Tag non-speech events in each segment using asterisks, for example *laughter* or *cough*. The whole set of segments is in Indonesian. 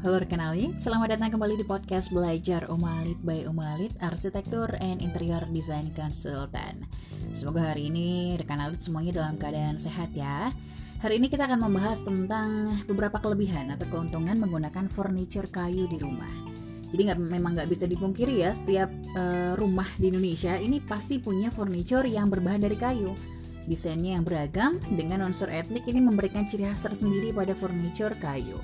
Halo rekan Alit, selamat datang kembali di podcast Belajar Oma Alit by Oma Alit, Arsitektur and Interior Design Consultant. Semoga hari ini rekan Alit semuanya dalam keadaan sehat ya. Hari ini kita akan membahas tentang beberapa kelebihan atau keuntungan menggunakan furniture kayu di rumah. Jadi gak, memang nggak bisa dipungkiri ya, setiap uh, rumah di Indonesia ini pasti punya furniture yang berbahan dari kayu. Desainnya yang beragam dengan unsur etnik ini memberikan ciri khas tersendiri pada furniture kayu.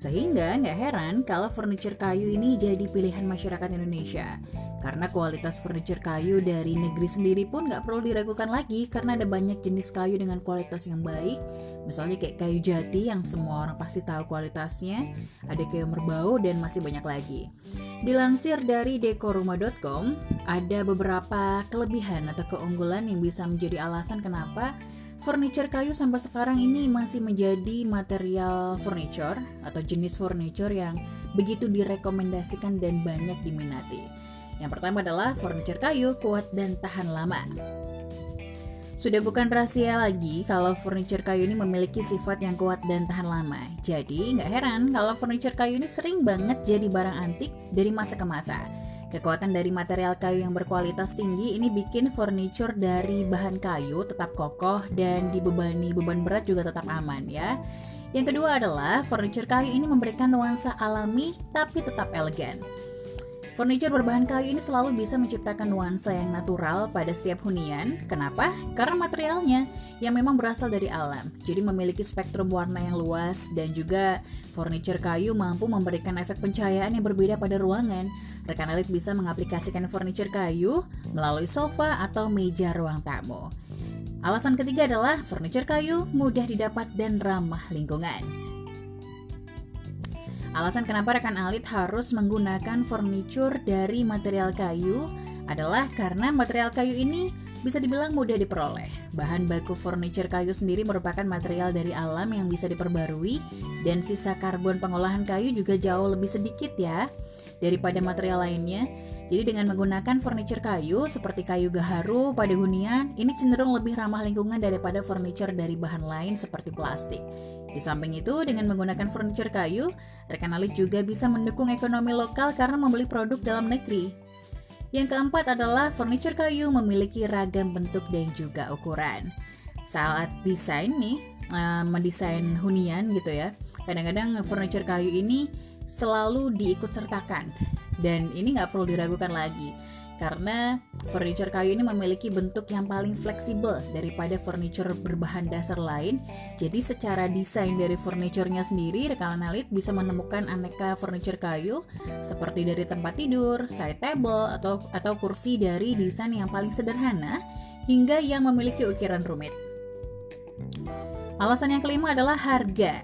Sehingga nggak heran kalau furniture kayu ini jadi pilihan masyarakat Indonesia. Karena kualitas furniture kayu dari negeri sendiri pun nggak perlu diragukan lagi karena ada banyak jenis kayu dengan kualitas yang baik. Misalnya kayak kayu jati yang semua orang pasti tahu kualitasnya, ada kayu merbau dan masih banyak lagi. Dilansir dari dekorumah.com, ada beberapa kelebihan atau keunggulan yang bisa menjadi alasan kenapa Furniture kayu sampai sekarang ini masih menjadi material furniture atau jenis furniture yang begitu direkomendasikan dan banyak diminati. Yang pertama adalah furniture kayu kuat dan tahan lama. Sudah bukan rahasia lagi kalau furniture kayu ini memiliki sifat yang kuat dan tahan lama. Jadi nggak heran kalau furniture kayu ini sering banget jadi barang antik dari masa ke masa. Kekuatan dari material kayu yang berkualitas tinggi ini bikin furniture dari bahan kayu tetap kokoh dan dibebani beban berat juga tetap aman ya. Yang kedua adalah furniture kayu ini memberikan nuansa alami tapi tetap elegan. Furniture berbahan kayu ini selalu bisa menciptakan nuansa yang natural pada setiap hunian. Kenapa? Karena materialnya yang memang berasal dari alam, jadi memiliki spektrum warna yang luas dan juga furniture kayu mampu memberikan efek pencahayaan yang berbeda pada ruangan. Rekan elit bisa mengaplikasikan furniture kayu melalui sofa atau meja ruang tamu. Alasan ketiga adalah furniture kayu mudah didapat dan ramah lingkungan. Alasan kenapa rekan alit harus menggunakan furniture dari material kayu adalah karena material kayu ini bisa dibilang mudah diperoleh. Bahan baku furniture kayu sendiri merupakan material dari alam yang bisa diperbarui dan sisa karbon pengolahan kayu juga jauh lebih sedikit ya daripada material lainnya. Jadi dengan menggunakan furniture kayu seperti kayu gaharu pada hunian, ini cenderung lebih ramah lingkungan daripada furniture dari bahan lain seperti plastik. Di samping itu, dengan menggunakan furniture kayu, rekan alit juga bisa mendukung ekonomi lokal karena membeli produk dalam negeri. Yang keempat adalah furniture kayu memiliki ragam bentuk dan juga ukuran. Saat desain nih, uh, mendesain hunian gitu ya, kadang-kadang furniture kayu ini selalu diikut sertakan dan ini nggak perlu diragukan lagi karena furniture kayu ini memiliki bentuk yang paling fleksibel daripada furniture berbahan dasar lain. Jadi secara desain dari furniturnya sendiri, rekan analit bisa menemukan aneka furniture kayu seperti dari tempat tidur, side table, atau atau kursi dari desain yang paling sederhana hingga yang memiliki ukiran rumit. Alasan yang kelima adalah harga.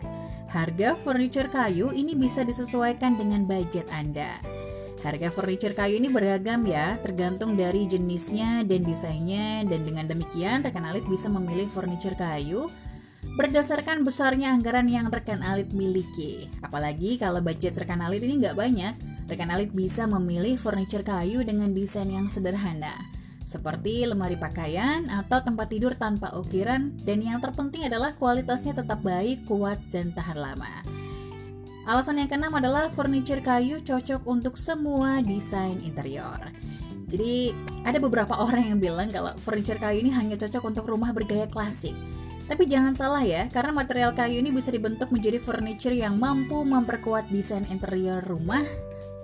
Harga furniture kayu ini bisa disesuaikan dengan budget Anda. Harga furniture kayu ini beragam ya, tergantung dari jenisnya dan desainnya dan dengan demikian rekan alit bisa memilih furniture kayu berdasarkan besarnya anggaran yang rekan alit miliki. Apalagi kalau budget rekan alit ini nggak banyak, rekan alit bisa memilih furniture kayu dengan desain yang sederhana seperti lemari pakaian atau tempat tidur tanpa ukiran dan yang terpenting adalah kualitasnya tetap baik, kuat, dan tahan lama. Alasan yang keenam adalah furniture kayu cocok untuk semua desain interior. Jadi ada beberapa *laughs* orang yang bilang kalau furniture kayu ini hanya cocok untuk rumah bergaya klasik. Tapi jangan salah ya, karena material kayu ini bisa dibentuk menjadi furniture yang mampu memperkuat desain interior rumah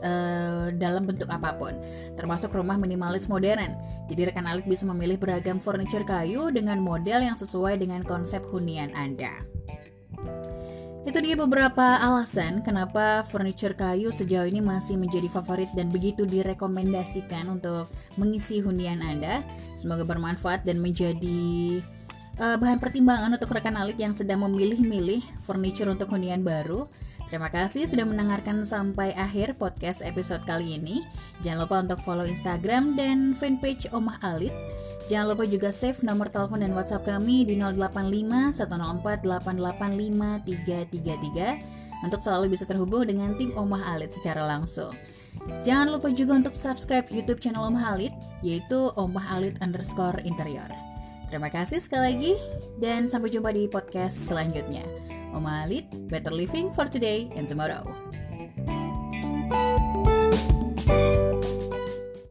uh, dalam bentuk apa pun, termasuk rumah minimalis modern. Jadi rekan Alik bisa memilih beragam furniture kayu dengan model yang sesuai dengan konsep hunian Anda. Itu dia beberapa alasan kenapa furniture kayu sejauh ini masih menjadi favorit dan begitu direkomendasikan untuk mengisi hunian Anda. Semoga bermanfaat dan menjadi uh, bahan pertimbangan untuk rekan alit yang sedang memilih-milih furniture untuk hunian baru. Terima kasih sudah mendengarkan sampai akhir podcast episode kali ini. Jangan lupa untuk follow Instagram dan fanpage Omah Alit Jangan lupa juga save nomor telepon dan WhatsApp kami di 085 104 885 333 untuk selalu bisa terhubung dengan tim Omah Alit secara langsung. Jangan lupa juga untuk subscribe YouTube channel Omah Alit, yaitu Omah Alit underscore interior. Terima kasih sekali lagi, dan sampai jumpa di podcast selanjutnya. Omah Alit, better living for today and tomorrow.